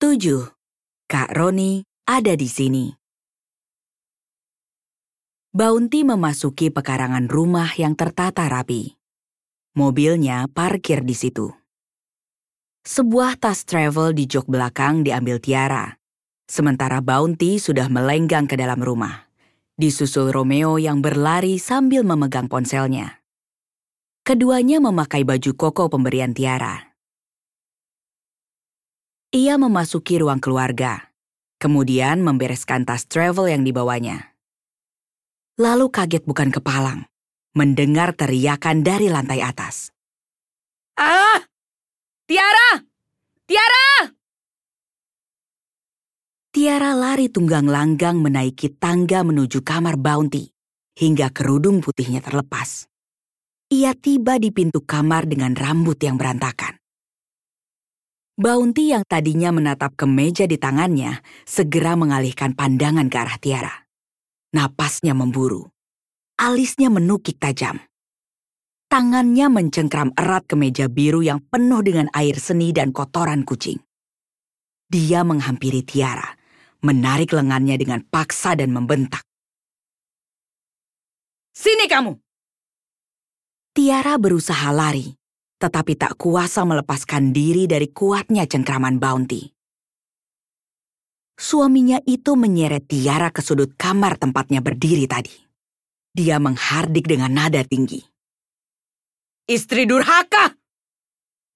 7. Kak Roni ada di sini. Bounty memasuki pekarangan rumah yang tertata rapi. Mobilnya parkir di situ. Sebuah tas travel di jok belakang diambil Tiara. Sementara Bounty sudah melenggang ke dalam rumah. Disusul Romeo yang berlari sambil memegang ponselnya. Keduanya memakai baju koko pemberian Tiara. Ia memasuki ruang keluarga, kemudian membereskan tas travel yang dibawanya. Lalu kaget bukan kepalang, mendengar teriakan dari lantai atas. Ah! Tiara! Tiara! Tiara lari tunggang langgang menaiki tangga menuju kamar Bounty, hingga kerudung putihnya terlepas. Ia tiba di pintu kamar dengan rambut yang berantakan. Bounty yang tadinya menatap ke meja di tangannya segera mengalihkan pandangan ke arah Tiara. Napasnya memburu. Alisnya menukik tajam. Tangannya mencengkram erat ke meja biru yang penuh dengan air seni dan kotoran kucing. Dia menghampiri Tiara, menarik lengannya dengan paksa dan membentak. Sini kamu! Tiara berusaha lari, tetapi tak kuasa melepaskan diri dari kuatnya cengkraman Bounty. Suaminya itu menyeret Tiara ke sudut kamar tempatnya berdiri tadi. Dia menghardik dengan nada tinggi. Istri durhaka!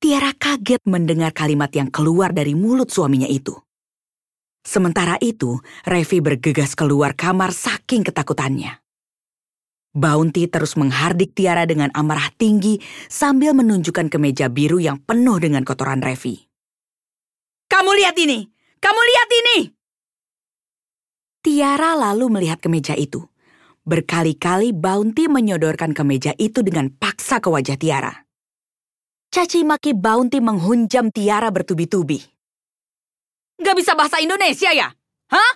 Tiara kaget mendengar kalimat yang keluar dari mulut suaminya itu. Sementara itu, Revi bergegas keluar kamar saking ketakutannya. Bounty terus menghardik Tiara dengan amarah tinggi sambil menunjukkan ke meja biru yang penuh dengan kotoran Revi. Kamu lihat ini! Kamu lihat ini! Tiara lalu melihat ke meja itu. Berkali-kali Bounty menyodorkan ke meja itu dengan paksa ke wajah Tiara. Caci maki Bounty menghunjam Tiara bertubi-tubi. Gak bisa bahasa Indonesia ya? Hah?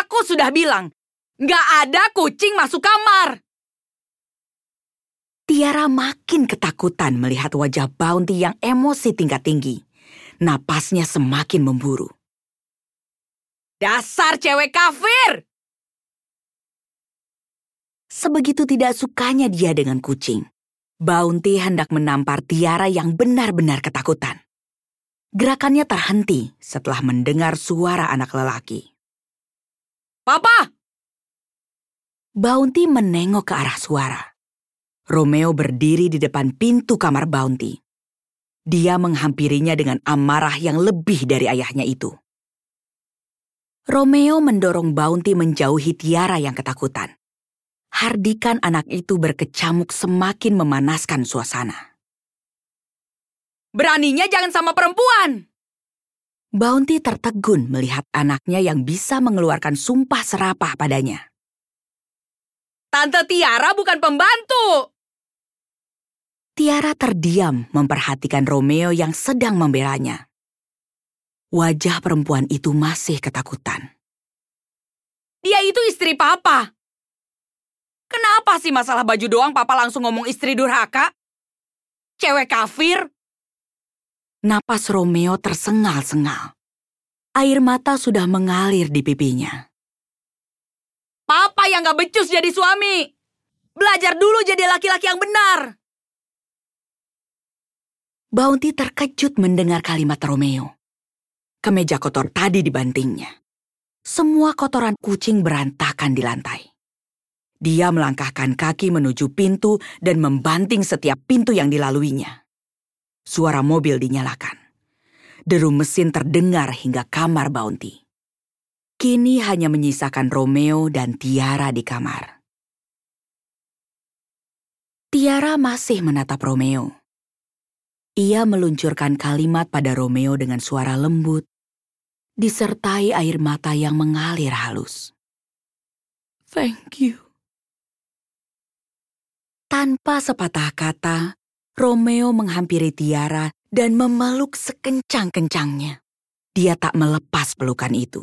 Aku sudah bilang, Gak ada kucing masuk kamar. Tiara makin ketakutan melihat wajah Bounty yang emosi tingkat tinggi. Napasnya semakin memburu. Dasar cewek kafir! Sebegitu tidak sukanya dia dengan kucing, Bounty hendak menampar Tiara yang benar-benar ketakutan. Gerakannya terhenti setelah mendengar suara anak lelaki. Papa! Bounty menengok ke arah suara. Romeo berdiri di depan pintu kamar Bounty. Dia menghampirinya dengan amarah yang lebih dari ayahnya itu. Romeo mendorong Bounty menjauhi Tiara yang ketakutan. Hardikan anak itu berkecamuk semakin memanaskan suasana. Beraninya jangan sama perempuan! Bounty tertegun melihat anaknya yang bisa mengeluarkan sumpah serapah padanya. Tante Tiara bukan pembantu. Tiara terdiam memperhatikan Romeo yang sedang membelanya. Wajah perempuan itu masih ketakutan. Dia itu istri papa. Kenapa sih masalah baju doang papa langsung ngomong istri durhaka? Cewek kafir? Napas Romeo tersengal-sengal. Air mata sudah mengalir di pipinya. Papa yang gak becus jadi suami. Belajar dulu jadi laki-laki yang benar. Bounty terkejut mendengar kalimat Romeo. Kemeja kotor tadi dibantingnya. Semua kotoran kucing berantakan di lantai. Dia melangkahkan kaki menuju pintu dan membanting setiap pintu yang dilaluinya. Suara mobil dinyalakan. Deru mesin terdengar hingga kamar Bounty. Kini hanya menyisakan Romeo dan Tiara di kamar. Tiara masih menatap Romeo. Ia meluncurkan kalimat pada Romeo dengan suara lembut, disertai air mata yang mengalir halus. Thank you. Tanpa sepatah kata, Romeo menghampiri Tiara dan memeluk sekencang-kencangnya. Dia tak melepas pelukan itu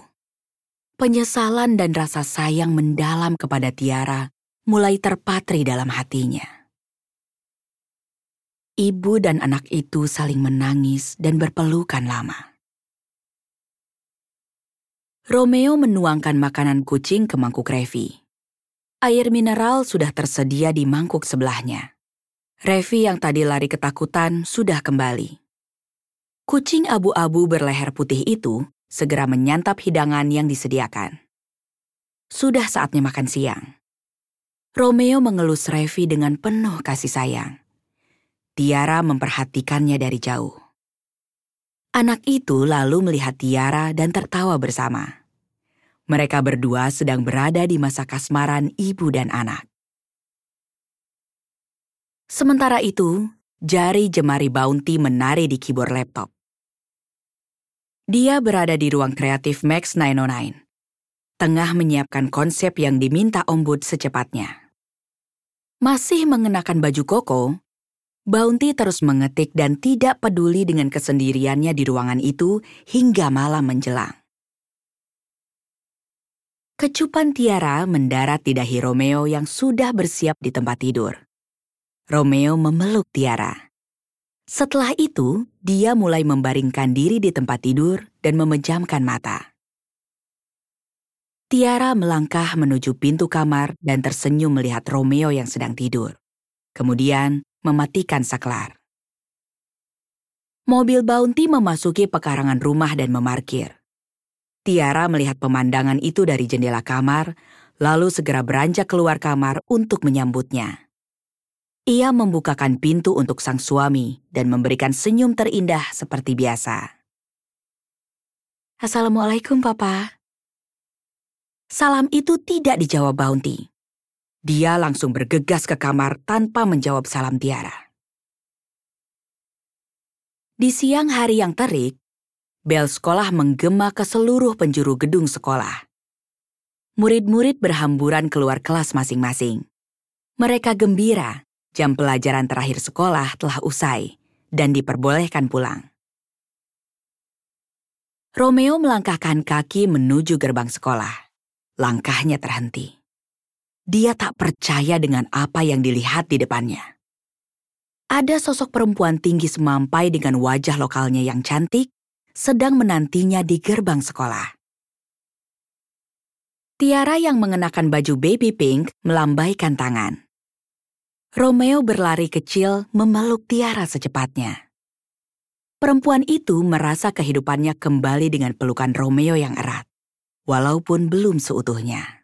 penyesalan dan rasa sayang mendalam kepada Tiara mulai terpatri dalam hatinya. Ibu dan anak itu saling menangis dan berpelukan lama. Romeo menuangkan makanan kucing ke mangkuk Revi. Air mineral sudah tersedia di mangkuk sebelahnya. Revi yang tadi lari ketakutan sudah kembali. Kucing abu-abu berleher putih itu segera menyantap hidangan yang disediakan. Sudah saatnya makan siang. Romeo mengelus Revi dengan penuh kasih sayang. Tiara memperhatikannya dari jauh. Anak itu lalu melihat Tiara dan tertawa bersama. Mereka berdua sedang berada di masa kasmaran ibu dan anak. Sementara itu, jari jemari Bounty menari di keyboard laptop. Dia berada di ruang kreatif Max 909, tengah menyiapkan konsep yang diminta ombud secepatnya. Masih mengenakan baju koko, Bounty terus mengetik dan tidak peduli dengan kesendiriannya di ruangan itu hingga malam menjelang. Kecupan Tiara mendarat di dahi Romeo yang sudah bersiap di tempat tidur. Romeo memeluk Tiara. Setelah itu, dia mulai membaringkan diri di tempat tidur dan memejamkan mata. Tiara melangkah menuju pintu kamar dan tersenyum melihat Romeo yang sedang tidur. Kemudian mematikan saklar. Mobil Bounty memasuki pekarangan rumah dan memarkir. Tiara melihat pemandangan itu dari jendela kamar, lalu segera beranjak keluar kamar untuk menyambutnya. Ia membukakan pintu untuk sang suami dan memberikan senyum terindah seperti biasa. Assalamualaikum, Papa. Salam itu tidak dijawab Bounty. Dia langsung bergegas ke kamar tanpa menjawab salam Tiara. Di siang hari yang terik, bel sekolah menggema ke seluruh penjuru gedung sekolah. Murid-murid berhamburan keluar kelas masing-masing. Mereka gembira jam pelajaran terakhir sekolah telah usai dan diperbolehkan pulang. Romeo melangkahkan kaki menuju gerbang sekolah. Langkahnya terhenti. Dia tak percaya dengan apa yang dilihat di depannya. Ada sosok perempuan tinggi semampai dengan wajah lokalnya yang cantik sedang menantinya di gerbang sekolah. Tiara yang mengenakan baju baby pink melambaikan tangan. Romeo berlari kecil memeluk Tiara secepatnya. Perempuan itu merasa kehidupannya kembali dengan pelukan Romeo yang erat, walaupun belum seutuhnya.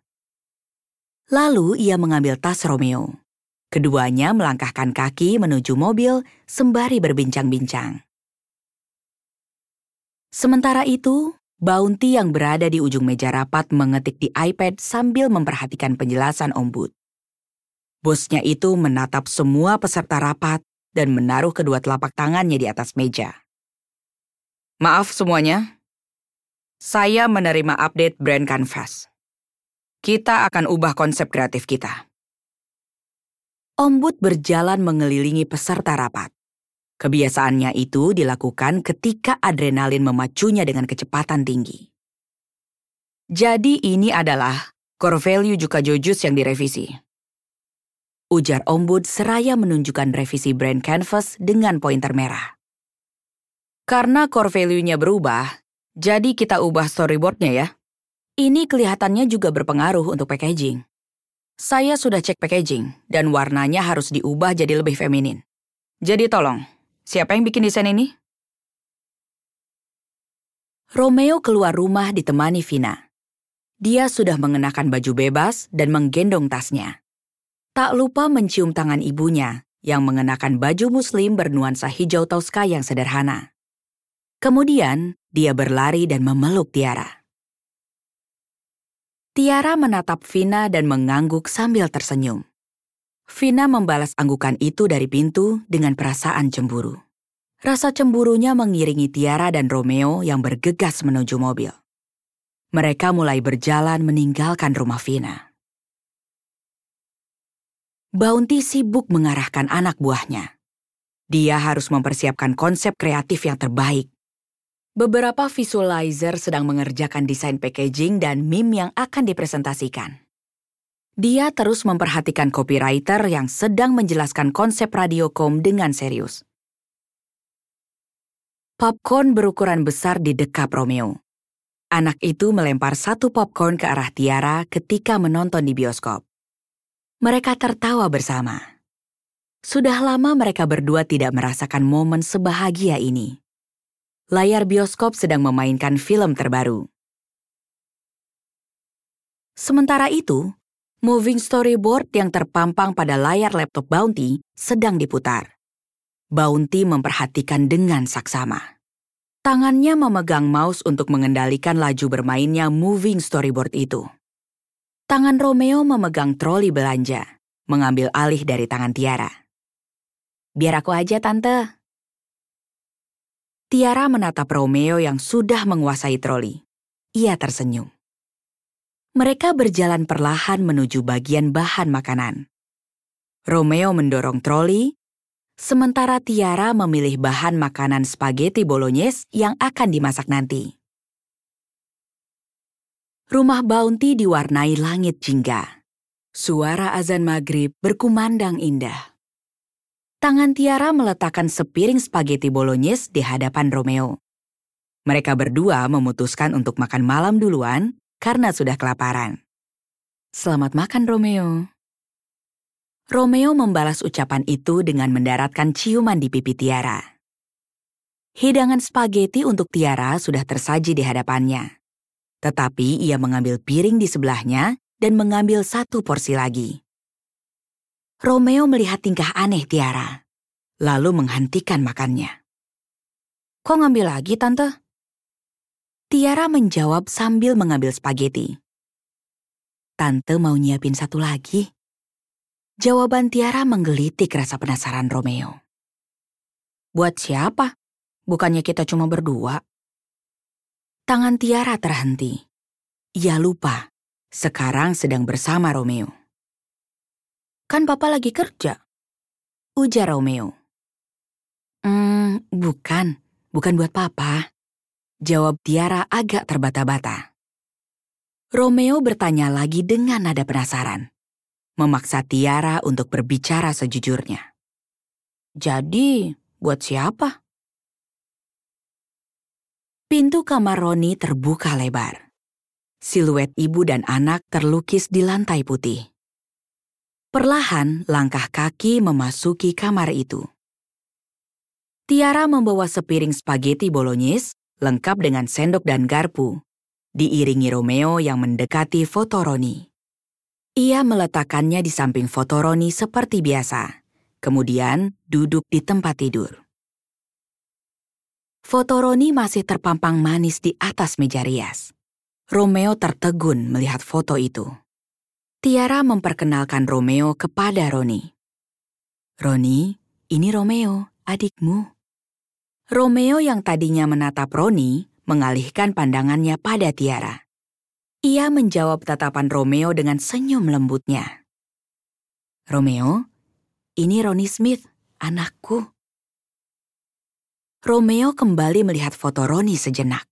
Lalu ia mengambil tas Romeo. Keduanya melangkahkan kaki menuju mobil sembari berbincang-bincang. Sementara itu, Bounty yang berada di ujung meja rapat mengetik di iPad sambil memperhatikan penjelasan ombud. Bosnya itu menatap semua peserta rapat dan menaruh kedua telapak tangannya di atas meja. Maaf semuanya, saya menerima update brand Canvas. Kita akan ubah konsep kreatif kita. Ombud berjalan mengelilingi peserta rapat. Kebiasaannya itu dilakukan ketika adrenalin memacunya dengan kecepatan tinggi. Jadi ini adalah core value Juka Jojus yang direvisi. Ujar Ombud seraya menunjukkan revisi brand canvas dengan pointer merah. Karena core value-nya berubah, jadi kita ubah storyboard-nya ya. Ini kelihatannya juga berpengaruh untuk packaging. Saya sudah cek packaging, dan warnanya harus diubah jadi lebih feminin. Jadi tolong, Siapa yang bikin desain ini? Romeo keluar rumah ditemani Vina. Dia sudah mengenakan baju bebas dan menggendong tasnya. Tak lupa mencium tangan ibunya yang mengenakan baju muslim bernuansa hijau Tosca yang sederhana. Kemudian, dia berlari dan memeluk Tiara. Tiara menatap Vina dan mengangguk sambil tersenyum. Vina membalas anggukan itu dari pintu dengan perasaan cemburu. Rasa cemburunya mengiringi Tiara dan Romeo yang bergegas menuju mobil. Mereka mulai berjalan meninggalkan rumah Vina. Bounty sibuk mengarahkan anak buahnya. Dia harus mempersiapkan konsep kreatif yang terbaik. Beberapa visualizer sedang mengerjakan desain packaging dan meme yang akan dipresentasikan. Dia terus memperhatikan copywriter yang sedang menjelaskan konsep radiokom dengan serius. Popcorn berukuran besar di dekap Romeo. Anak itu melempar satu popcorn ke arah Tiara ketika menonton di bioskop. Mereka tertawa bersama. Sudah lama mereka berdua tidak merasakan momen sebahagia ini. Layar bioskop sedang memainkan film terbaru. Sementara itu, moving storyboard yang terpampang pada layar laptop Bounty sedang diputar. Bounty memperhatikan dengan saksama. Tangannya memegang mouse untuk mengendalikan laju bermainnya moving storyboard itu. Tangan Romeo memegang troli belanja, mengambil alih dari tangan Tiara. Biar aku aja, Tante. Tiara menatap Romeo yang sudah menguasai troli. Ia tersenyum. Mereka berjalan perlahan menuju bagian bahan makanan. Romeo mendorong troli sementara Tiara memilih bahan makanan spaghetti bolognese yang akan dimasak nanti. Rumah Bounty diwarnai langit jingga. Suara azan maghrib berkumandang indah. Tangan Tiara meletakkan sepiring spaghetti bolognese di hadapan Romeo. Mereka berdua memutuskan untuk makan malam duluan karena sudah kelaparan. Selamat makan, Romeo. Romeo membalas ucapan itu dengan mendaratkan ciuman di pipi Tiara. Hidangan spaghetti untuk Tiara sudah tersaji di hadapannya. Tetapi ia mengambil piring di sebelahnya dan mengambil satu porsi lagi. Romeo melihat tingkah aneh Tiara, lalu menghentikan makannya. Kok ngambil lagi, Tante? Tiara menjawab sambil mengambil spaghetti. Tante mau nyiapin satu lagi. Jawaban Tiara menggelitik rasa penasaran Romeo. Buat siapa? Bukannya kita cuma berdua? Tangan Tiara terhenti. Ia lupa, sekarang sedang bersama Romeo. Kan Papa lagi kerja. Ujar Romeo. Hmm, bukan. Bukan buat Papa. Jawab Tiara agak terbata-bata. Romeo bertanya lagi dengan nada penasaran memaksa Tiara untuk berbicara sejujurnya. Jadi, buat siapa? Pintu kamar Roni terbuka lebar. Siluet ibu dan anak terlukis di lantai putih. Perlahan langkah kaki memasuki kamar itu. Tiara membawa sepiring spaghetti bolognese lengkap dengan sendok dan garpu, diiringi Romeo yang mendekati foto Roni. Ia meletakkannya di samping foto Roni seperti biasa, kemudian duduk di tempat tidur. Foto Roni masih terpampang manis di atas meja rias. Romeo tertegun melihat foto itu. Tiara memperkenalkan Romeo kepada Roni. Roni, ini Romeo, adikmu. Romeo yang tadinya menatap Roni mengalihkan pandangannya pada Tiara. Ia menjawab tatapan Romeo dengan senyum lembutnya. Romeo, ini Ronnie Smith, anakku. Romeo kembali melihat foto Ronnie sejenak.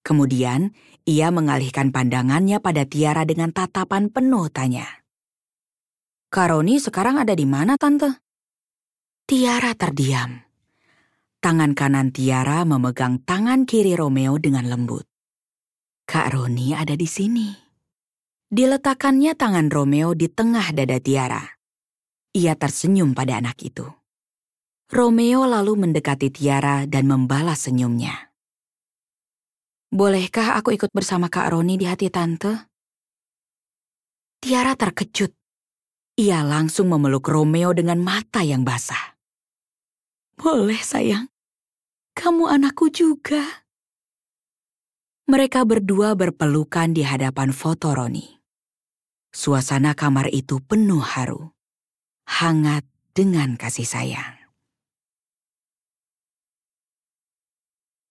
Kemudian, ia mengalihkan pandangannya pada Tiara dengan tatapan penuh tanya. Kak Roni sekarang ada di mana, Tante? Tiara terdiam. Tangan kanan Tiara memegang tangan kiri Romeo dengan lembut. Kak Roni ada di sini. Diletakkannya tangan Romeo di tengah dada Tiara. Ia tersenyum pada anak itu. Romeo lalu mendekati Tiara dan membalas senyumnya. Bolehkah aku ikut bersama Kak Roni di hati Tante? Tiara terkejut. Ia langsung memeluk Romeo dengan mata yang basah. Boleh sayang, kamu anakku juga. Mereka berdua berpelukan di hadapan foto Roni. Suasana kamar itu penuh haru, hangat dengan kasih sayang.